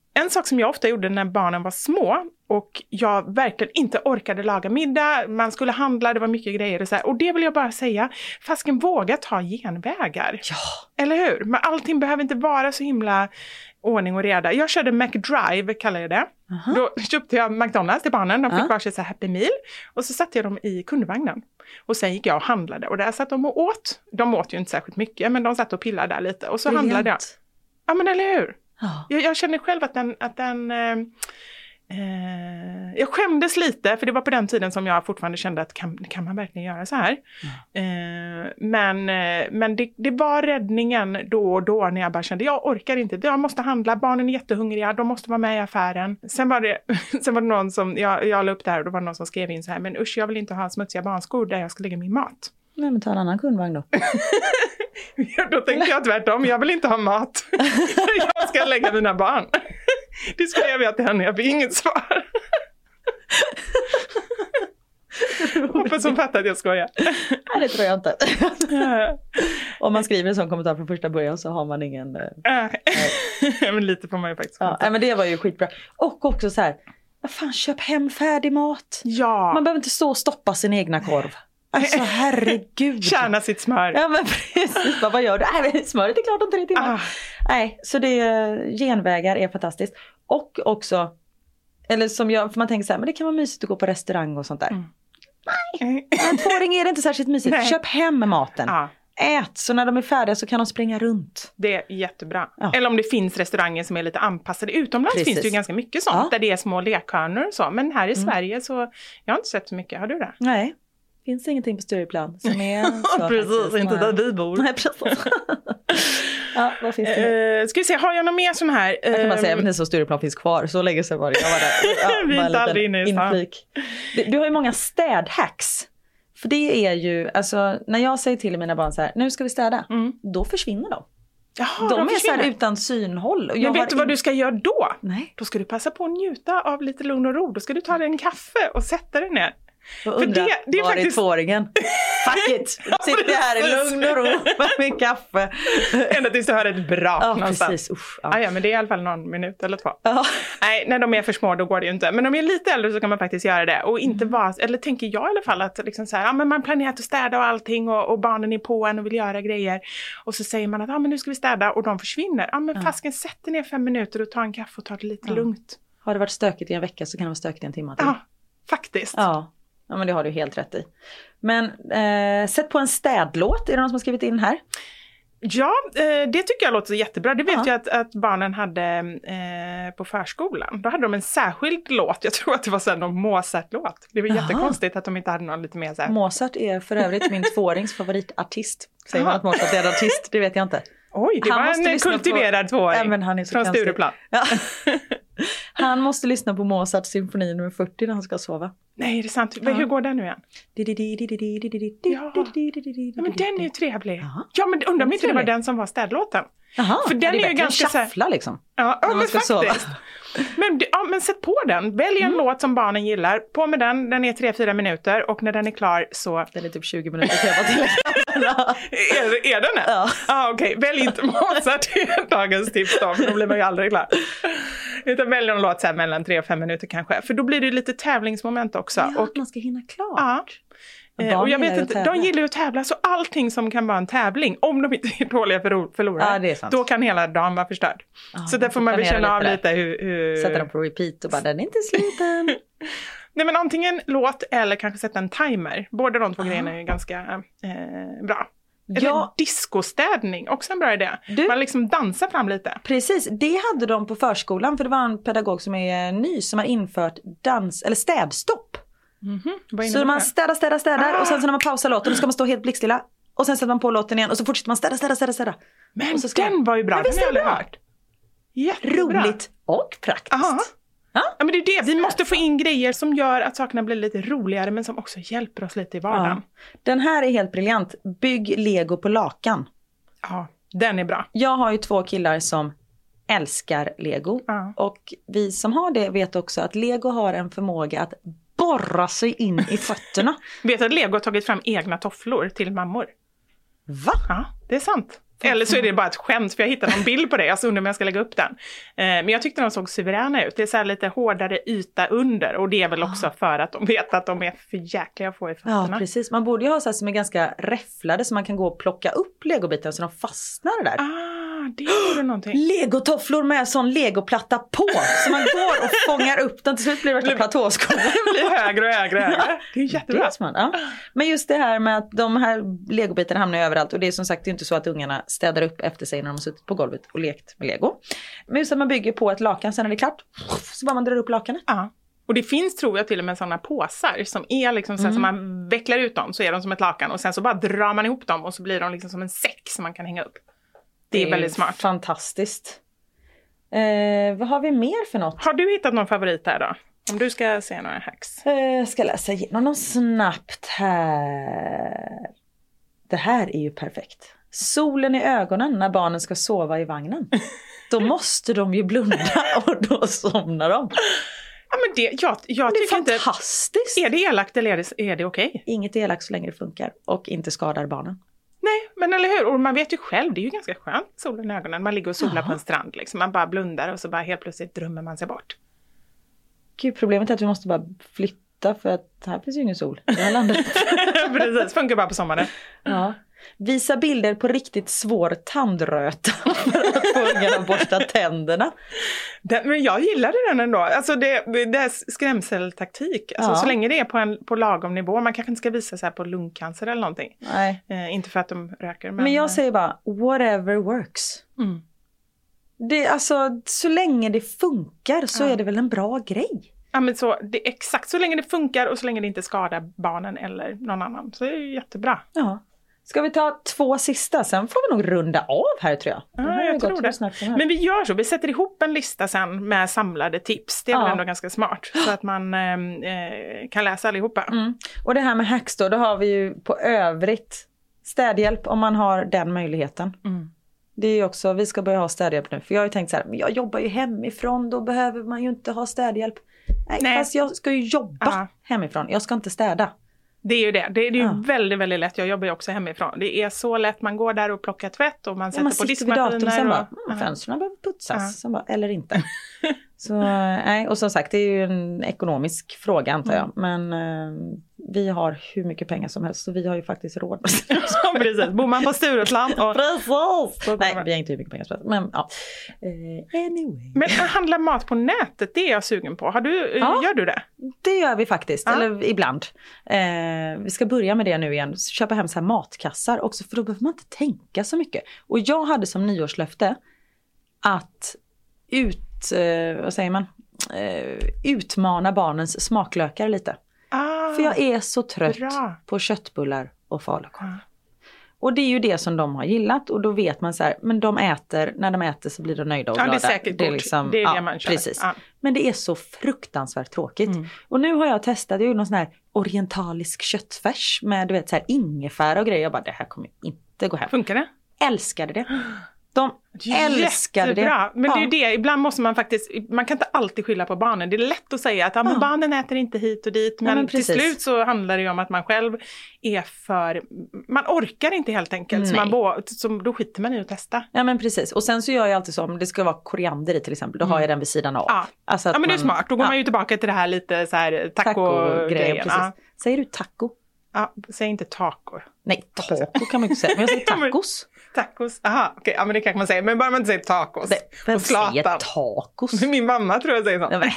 en sak som jag ofta gjorde när barnen var små och jag verkligen inte orkade laga middag, man skulle handla, det var mycket grejer och så här. Och det vill jag bara säga, fasken våga ta genvägar. Ja! Eller hur? Men allting behöver inte vara så himla ordning och reda. Jag körde McDrive, kallar jag det. Aha. Då köpte jag McDonalds till barnen, de fick Ja. varsitt så Happy Meal. Och så satte jag dem i kundvagnen. Och sen gick jag och handlade och där satt de och åt. De åt ju inte särskilt mycket, men de satt och pillade där lite. Och så handlade jag. Ja men eller hur? Ja. Jag, jag känner själv att den, att den eh, eh, jag skämdes lite, för det var på den tiden som jag fortfarande kände att kan, kan man verkligen göra så här? Eh, men eh, men det, det var räddningen då och då när jag bara kände jag orkar inte, jag måste handla, barnen är jättehungriga, de måste vara med i affären. Sen var det, [LAUGHS] sen var det någon som, jag, jag la upp det här och då var det någon som skrev in så här, men usch jag vill inte ha smutsiga barnskor där jag ska lägga min mat. Nej men ta en annan kundvagn då. [LAUGHS] Då tänkte jag tvärtom, jag vill inte ha mat. [LAUGHS] jag ska lägga mina barn. [LAUGHS] Det skrev jag till henne, jag fick inget svar. Hoppas hon fattar att jag skojar. Nej det tror jag inte. Om man skriver en sån kommentar från första början så har man ingen... eh, Äh, men lite får man ju faktiskt Ja, nej, men det var ju skitbra. Och också så här, vad fan köp hem färdig mat. Ja, Man behöver inte stå och stoppa sin egna korv. Alltså [LAUGHS] herregud. tjäna sitt smör. Ja men [LAUGHS] precis, Bara, vad gör du? Nej, smöret är klart om tre timmar. Ah, Nej, så det genvägar är fantastiskt. Och också, eller som jag, för man tänker så här, men det kan vara mysigt att gå på restaurang och sånt där. Mm. Men en tvååring är det inte särskilt mysigt. Nej. Köp hem maten. ja, Ät, så när de är färdiga så kan de springa runt. det är jättebra. Ja. Eller om det finns restauranger som är lite anpassade. Utomlands Precis. finns det ju ganska mycket sånt, Ja. där det är små lekhörnor och så. Men här i Mm. Sverige så, jag har inte sett så mycket. Har du det? Nej, finns ingenting på Stureplan som är [LAUGHS] så Precis, inte där vi bor. Nej, precis. [LAUGHS] ja, vad finns det? Uh, ska vi se, har jag någon mer sån här? Jag kan bara säga, jag Ehm, så Stureplan finns kvar, så länge sedan var det. Jag var där. [LAUGHS] Vi är inte aldrig inne i stan. Du, du har ju många städhacks. För det är ju, alltså när jag säger till mina barn så här, nu ska vi städa, Mm. då försvinner de. Jaha, de är så här utan synhåll. Men vet du vad in- du ska göra då? Nej, Då ska du passa på att njuta av lite lugn och ro. Då ska du ta dig en kaffe och sätta dig ner. För undrar, det- det är var faktiskt- är tvååringen? [LAUGHS] Fuck it! Sitter här i lugn och ro med min kaffe. Ända tills du hör ett brak Ja, någonstans. precis. Usch, Ja. ja. ja, men det är i alla fall någon minut eller två. Ja. Nej, när de är för små då går det ju inte. Men om de är lite äldre så kan man faktiskt göra det. Och inte Mm. vara, eller tänker jag i alla fall att liksom så här, ja, men man planerat att städa och allting och, och barnen är på en och vill göra grejer. Och så säger man att ja, men nu ska vi städa och de försvinner. Ja men Ja. fasken sätt dig ner fem minuter och ta en kaffe och ta det lite Ja. lugnt. Har det varit stökigt i en vecka så kan det vara stökigt i en timme till. Ja, faktiskt. Ja, ja men det har du helt rätt i. Men eh, sätt på en städlåt, är det någon som har skrivit in här? Ja, eh, det tycker jag låter jättebra. Det vet Ja. jag att, att barnen hade eh, på förskolan. Då hade de en särskild låt. Jag tror att det var så någon Mozart-låt. Det var Jaha. jättekonstigt att de inte hade någon lite mer så här. Mozart är för övrigt min tvåårings favoritartist. Säger man att Mozart är en artist? Det vet jag inte. Oj, det Han var en lyssna på- kultiverad tvååring. Ja, han är så från. Stureplan. Ja. [LAUGHS] Han måste lyssna på Mozarts symfoni nummer 40 när han ska sova. Nej, är det sant? Ja. Hur går den nu igen? Ja, Ja, men den är ju trevlig. Ja, men undrar om inte det var den som var städlåten. Jaha, För den det är ju ganska så här- liksom. Ja, ja men ska sova. faktiskt. Men, ja, men sätt på den. Välj en låt som barnen gillar. På med den. Den är 3-4 minuter och när den är klar så... Den är typ 20 minuter tillägga. Är, är den det? Ja. Ah, Okej, välj inte Mozart. Det är dagens tips då, för då blir man ju aldrig klar. Utan välj en låt så mellan 3 och 5 minuter kanske. För då blir det lite tävlingsmoment också. Ja, och, att man ska hinna klart. ja. Eh, och jag vet inte, de gillar ju att tävla så allting som kan vara en tävling, om de inte är dåliga förlor- förlorare, Ja, då kan hela dagen vara förstörd. Ja, så där får man väl känna av lite hur... hur... Sätta dem på repeat och bara den är inte slut än. [LAUGHS] Nej men antingen låt eller kanske sätta en timer. Båda de två Ah. grejerna är ganska eh, bra. Eller Ja. discostädning, också en bra idé. Du- Man liksom dansar fram lite. Precis, det hade de på förskolan för det var en pedagog som är ny som har infört dans eller städstopp. Vad Så innebär man städar, städar, städar Ah. och sen så när man pausar låten då ska man stå helt blickstilla. Och sen sätter man på låten igen och så fortsätter man städa, städa, städa, städa. Men så den var ju bra, den har jag aldrig hört. Jättebra. Roligt och praktiskt. Aha. Ja. Ja, men det är det, vi måste få in grejer som gör att sakerna blir lite roligare men som också hjälper oss lite i vardagen. Den här är helt briljant. Bygg lego på lakan. Ja, den är bra. Jag har ju två killar som älskar lego. Ja. Och vi som har det vet också att lego har en förmåga att borra sig in i fötterna. [LAUGHS] Vet att Lego har tagit fram egna tofflor till mammor? Va? Ja, det är sant. Eller så är det bara ett skämt, för jag hittade en bild på det. Jag så undrar om jag ska lägga upp den. Eh, men jag tyckte de såg suveräna ut. Det är så här lite hårdare yta under och det är väl också för att de vet att de är för jäkliga att få i Ah. Ja fötterna. precis, man borde ju ha så här som är ganska räfflade så man kan gå och plocka upp legobitar så de fastnar där. Ah, det gjorde [GASPS] någonting. Legotofflor med sån legoplatta på så man går och fångar upp den. Till slut blir det värsta platåskor. [LAUGHS] Det blir högre och högre och högre. Det är Det jättebra. är smart, ja. Men just det här med att de här legobitarna hamnar överallt och det är som sagt inte så att ungarna städar upp efter sig när de har suttit på golvet och lekt med lego. Men just att man bygger på ett lakan sen när det är klart så bara man drar upp lakanet. Ja. Och det finns tror jag till och med sådana påsar som är liksom så här, som man vecklar ut dem så är de som ett lakan och sen så bara drar man ihop dem och så blir de liksom som en säck som man kan hänga upp. Det är väldigt smart. Fantastiskt. Eh, vad har vi mer för något? Har du hittat någon favorit här då? Om du ska se några hacks. Eh, ska läsa igenom dem snabbt här. Det här är ju perfekt. Solen i ögonen när barnen ska sova i vagnen. Då [LAUGHS] måste de ju blunda och då somnar de. Ja, men det, jag, jag Det är tycker inte... fantastiskt. Är det elakt eller är det, är det okej? Inget elakt så länge det funkar och inte skadar barnen. Nej, men eller hur? Och man vet ju själv, det är ju ganska skönt, solen i ögonen. Man ligger och solar Ja. på en strand liksom. Man bara blundar och så bara helt plötsligt drömmer man sig bort. Gud, problemet är att vi måste bara flytta för att här finns ju ingen sol. Det här landet. [LAUGHS] Precis, funkar bara på sommaren. Ja. Visa bilder på riktigt svår tandröta [LAUGHS] för att få ungarna att borsta tänderna. Den, men jag gillade den ändå. Alltså det, det är skrämseltaktik. Alltså Ja. Så länge det är på, en, på lagom nivå. Man kanske inte ska visa så här på lungcancer eller någonting. Nej. Eh, inte för att de röker. Men, Men jag eh, säger bara, whatever works. Mm. Det, alltså, så länge det funkar så Ja. är det väl en bra grej. Ja, men så, det, exakt så länge det funkar och så länge det inte skadar barnen eller någon annan. Så det är ju jättebra. Ja. Ska vi ta två sista, sen får vi nog runda av här tror jag. Ja, jag tror det. Men vi gör så, vi sätter ihop en lista sen med samlade tips. Det är Ja. väl ändå ganska smart. Så att man eh, eh, kan läsa allihopa. Mm. Och det här med hacks då, då har vi ju på övrigt städhjälp om man har den möjligheten. Mm. Det är också, vi ska börja ha städhjälp nu. För jag har ju tänkt så här, men jag jobbar ju hemifrån, då behöver man ju inte ha städhjälp. Nej, Nej. fast jag ska ju jobba Ja. hemifrån, jag ska inte städa. Det är ju det. Det är, ju Ja. väldigt, väldigt lätt. Jag jobbar ju också hemifrån. Det är så lätt. Man går där och plockar tvätt och man Ja, sätter man på sitter vid datorn och sen diskmaskiner. bara, mm, fönstren behöver putsas. Ja. Bara, eller inte. [LAUGHS] så, nej, och som sagt, det är ju en ekonomisk fråga antar jag. Mm. Men eh, vi har hur mycket pengar som helst så vi har ju faktiskt råd. [LAUGHS] Ja, precis. Bor man på Stureplan och... Precis! Nej, vi har inte hur mycket pengar som helst. Men ja. Eh, anyway. Men att handla mat på nätet, det är jag sugen på. Har du, eh, Ja. Gör du det? Det gör vi faktiskt, Ja. eller ibland. Eh, vi ska börja med det nu igen, köpa hem så här matkassar också för då behöver man inte tänka så mycket. Och jag hade som nyårslöfte att ut, eh, vad säger man, utmana barnens smaklökar lite. För jag är så trött bra. på köttbullar och falukorv. Ja. Och det är ju det som de har gillat och då vet man så här, men de äter, när de äter så blir de nöjda och Ja, det är glada. säkert kort. liksom- Det är det ja, man kör. Precis. Ja. Men det är så fruktansvärt tråkigt. Mm. Och nu har jag testat, jag gjorde någon sån här orientalisk köttfärs med du vet så här ingefära och grejer. Jag bara det här kommer inte gå hem. Funkar det? Älskade det. [GASPS] De älskade det. Jättebra. Men det är ju Ja. det, ibland måste man faktiskt, man kan inte alltid skylla på barnen. Det är lätt att säga att ja, men Ja. barnen äter inte hit och dit. Men, men till slut så handlar det ju om att man själv är för, man orkar inte helt enkelt. Så, Nej. man så då skiter man i att testa. Ja men precis. Och sen så gör jag alltid så om det ska vara koriander i till exempel. Då har jag den vid sidan av. Mm. Ja. Alltså Ja men det är smart, då går ja, man ju tillbaka till det här lite så här Taco-grejen. taco-grejen. precis. Ja. Säger du taco? Ja, säg inte taco. Nej, taco kan man inte säga. Men jag säger [LAUGHS] tacos. Tacos, aha, okej, ja men det kanske man säger. Men bara man inte säger tacos. Vem och säger tacos? [LAUGHS] Min mamma tror jag säger så. Nej,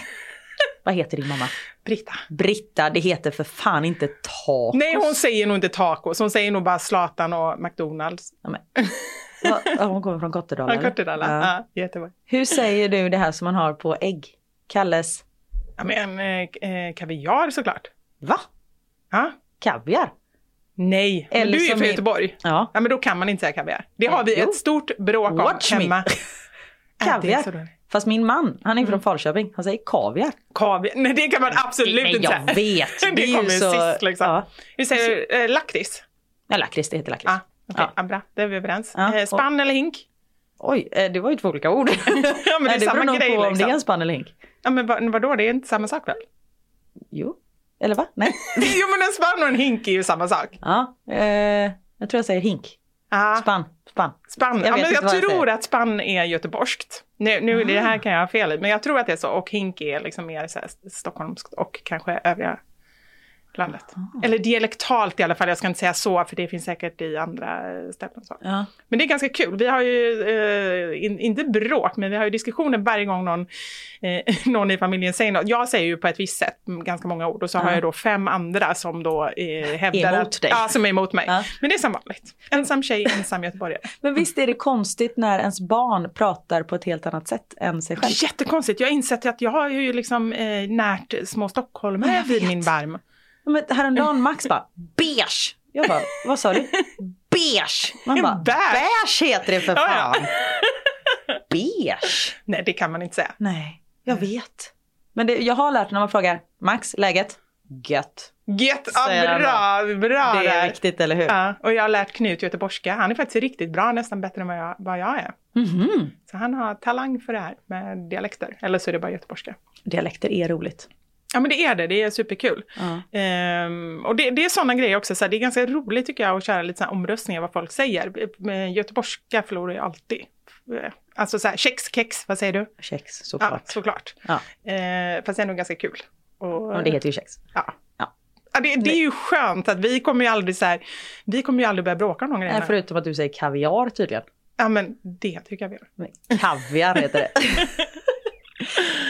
Vad heter din mamma? Britta. Britta, det heter för fan inte tacos. Nej, hon säger nog inte tacos. Hon säger nog bara Zlatan och McDonalds. Ja, ja, hon kommer från Kottedala. Ja? Kortedala. Ja. Ja, Göteborg. Hur säger du det här som man har på ägg? Kalles? Ja, men eh, eh, kaviar såklart. Va? Ja. Kaviar? Nej, Eller du är ju från Göteborg. Ja. Ja, men då kan man inte säga kaviar. Det har vi Jo. ett stort bråk om Watch hemma. [LAUGHS] Äh, Kaviar? Fast min man, han är Mm. från Falköping, han säger kaviar. Kaviar? Nej, det kan man absolut Nej, inte jag säga. vet. [LAUGHS] det Det kommer ju så- sist liksom. ja. Vi säger eh, lakrits. Ja, lakrits, det heter lakrits. Ja, okej. Ja. Bra. Det är vi överens. Ja, Eh, spann eller hink? Oj, eh, det var ju två olika ord. [LAUGHS] Ja, men det är Nej, det samma beror nog på om det liksom. är en spann eller hink. Ja, men vad, vadå, det är inte samma sak väl? Jo, eller va? Nej. [LAUGHS] jo, men en spann och en hink är ju samma sak. Ja, eh, jag tror jag säger hink. Spann, spann. Spann. Jag Jag, ja, men jag jag tror säger. att spann är göteborgskt. Nu, nu det här kan jag ha fel i, men jag tror att det är så. Och hink är liksom mer så här, stockholmskt och kanske övriga landet. Eller dialektalt i alla fall. Jag ska inte säga så, för det finns säkert i andra ställen. Så. Ja. Men det är ganska kul. Vi har ju, eh, in, inte bråk, men vi har ju diskussioner varje gång någon, eh, [LAUGHS] någon i familjen säger något. Jag säger ju på ett visst sätt ganska många ord och så har Ja. jag då fem andra som då eh, hävdar Emot att, dig. Ja, som är emot mig. Ja. Men det är som vanligt. Ensam tjej, ensam göteborgare. Men visst är det konstigt när ens barn pratar på ett helt annat sätt än sig själv? Jättekonstigt. Jag har insett att jag har ju liksom eh, närt små stockholmare vid min barm. Men häromdagen Max bara beige. Jag bara, vad sa du? [LAUGHS] Beige. Man bara, Beige. heter det för Ja, ja. fan. [LAUGHS] Beige. Nej, det kan man inte säga. Nej, jag vet. Men det, jag har lärt när man frågar Max, läget? Gött. Gött, ja, bra, bra Det är där. viktigt, eller hur? Ja, och jag har lärt Knut göteborgska. Han är faktiskt riktigt bra, nästan bättre än vad jag, vad jag är. Mhm. Så han har talang för det här med dialekter. Eller så är det bara göteborgska. Dialekter är roligt. Ja men det är det, det är superkul. Ja. Ehm, och det, det är sådana grejer också, så här, det är ganska roligt tycker jag att köra lite så omröstningar vad folk säger. Göteborgska förlorar jag alltid. Eh, Alltså så här, kex, kex, vad säger du? Kex, Ja, såklart. såklart. Ja. Eh, fast det är nog ganska kul. Och, Men det heter ju kex. Ja. Ja. Ja, det, det är ju skönt att vi kommer ju aldrig så här, vi kommer ju aldrig börja bråka om någon grej. Nej, förutom att du säger kaviar tydligen. Ja men det tycker jag vi gör. Nej, Kaviar heter det. [LAUGHS]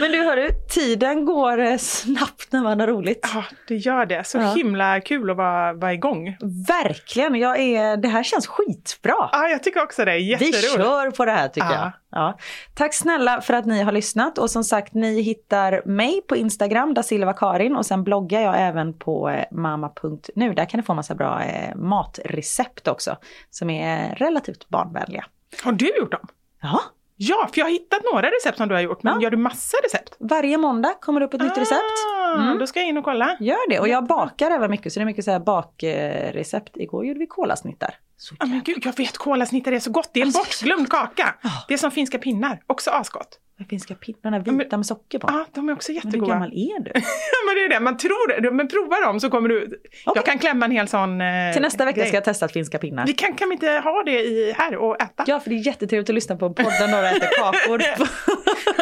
Men du hörru, tiden går eh, snabbt när man har roligt. Ja, det gör det. Så Ja. himla kul att vara, vara igång. Verkligen, jag är, det här känns skitbra. Ja, jag tycker också det. är Vi Jätteroligt. kör på det här tycker Ja. jag. Ja. Tack snälla för att ni har lyssnat och som sagt ni hittar mig på Instagram, da Silva Karin och sen bloggar jag även på eh, mamma.nu. Där kan ni få massa bra eh, matrecept också som är relativt barnvänliga. Har du gjort dem? Ja, Ja, för jag har hittat några recept som du har gjort. Men Ja. gör du massa recept? varje måndag kommer det upp ett nytt recept. Ah, Mm. Då ska jag in och kolla. Gör det och jag bakar även mycket så det är mycket så här bakrecept. Igår gjorde vi kolasnittar. Så Ja, men gud, jag vet kolasnittar är så gott. Det är en Alltså, bortglömd kaka. Ja. Det är som finska pinnar. Också asgott. Vad finska pinnarna men- vita med socker på. Ja, de är också Men hur jättegoda. gammal är du? [LAUGHS] Ja, men det är det. Man tror det. Men prova dem så kommer du... Jag kan klämma en hel sån eh, Till nästa vecka grej. ska jag testa finska pinnar. Vi kan, kan vi inte ha det i, här och äta? Ja, för det är jättetrevligt att lyssna på en podd där några äter kakor.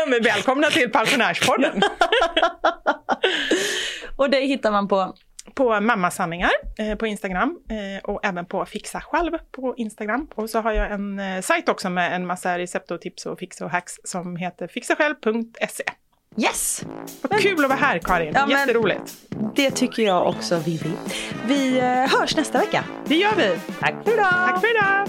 [LAUGHS] men välkomna till Pensionärspodden. [LAUGHS] och det hittar man på på Mammasanningar eh, på Instagram eh, och även på Fixa själv på Instagram. Och så har jag en eh, sajt också med en massa recept och tips och fix och hacks som heter fixasjälv.se. Yes! Vad kul att vara här Karin, Ja, men- jätteroligt. Det tycker jag också Vivi. Vi eh, hörs nästa vecka. Det gör vi. Tack för idag! Tack för idag!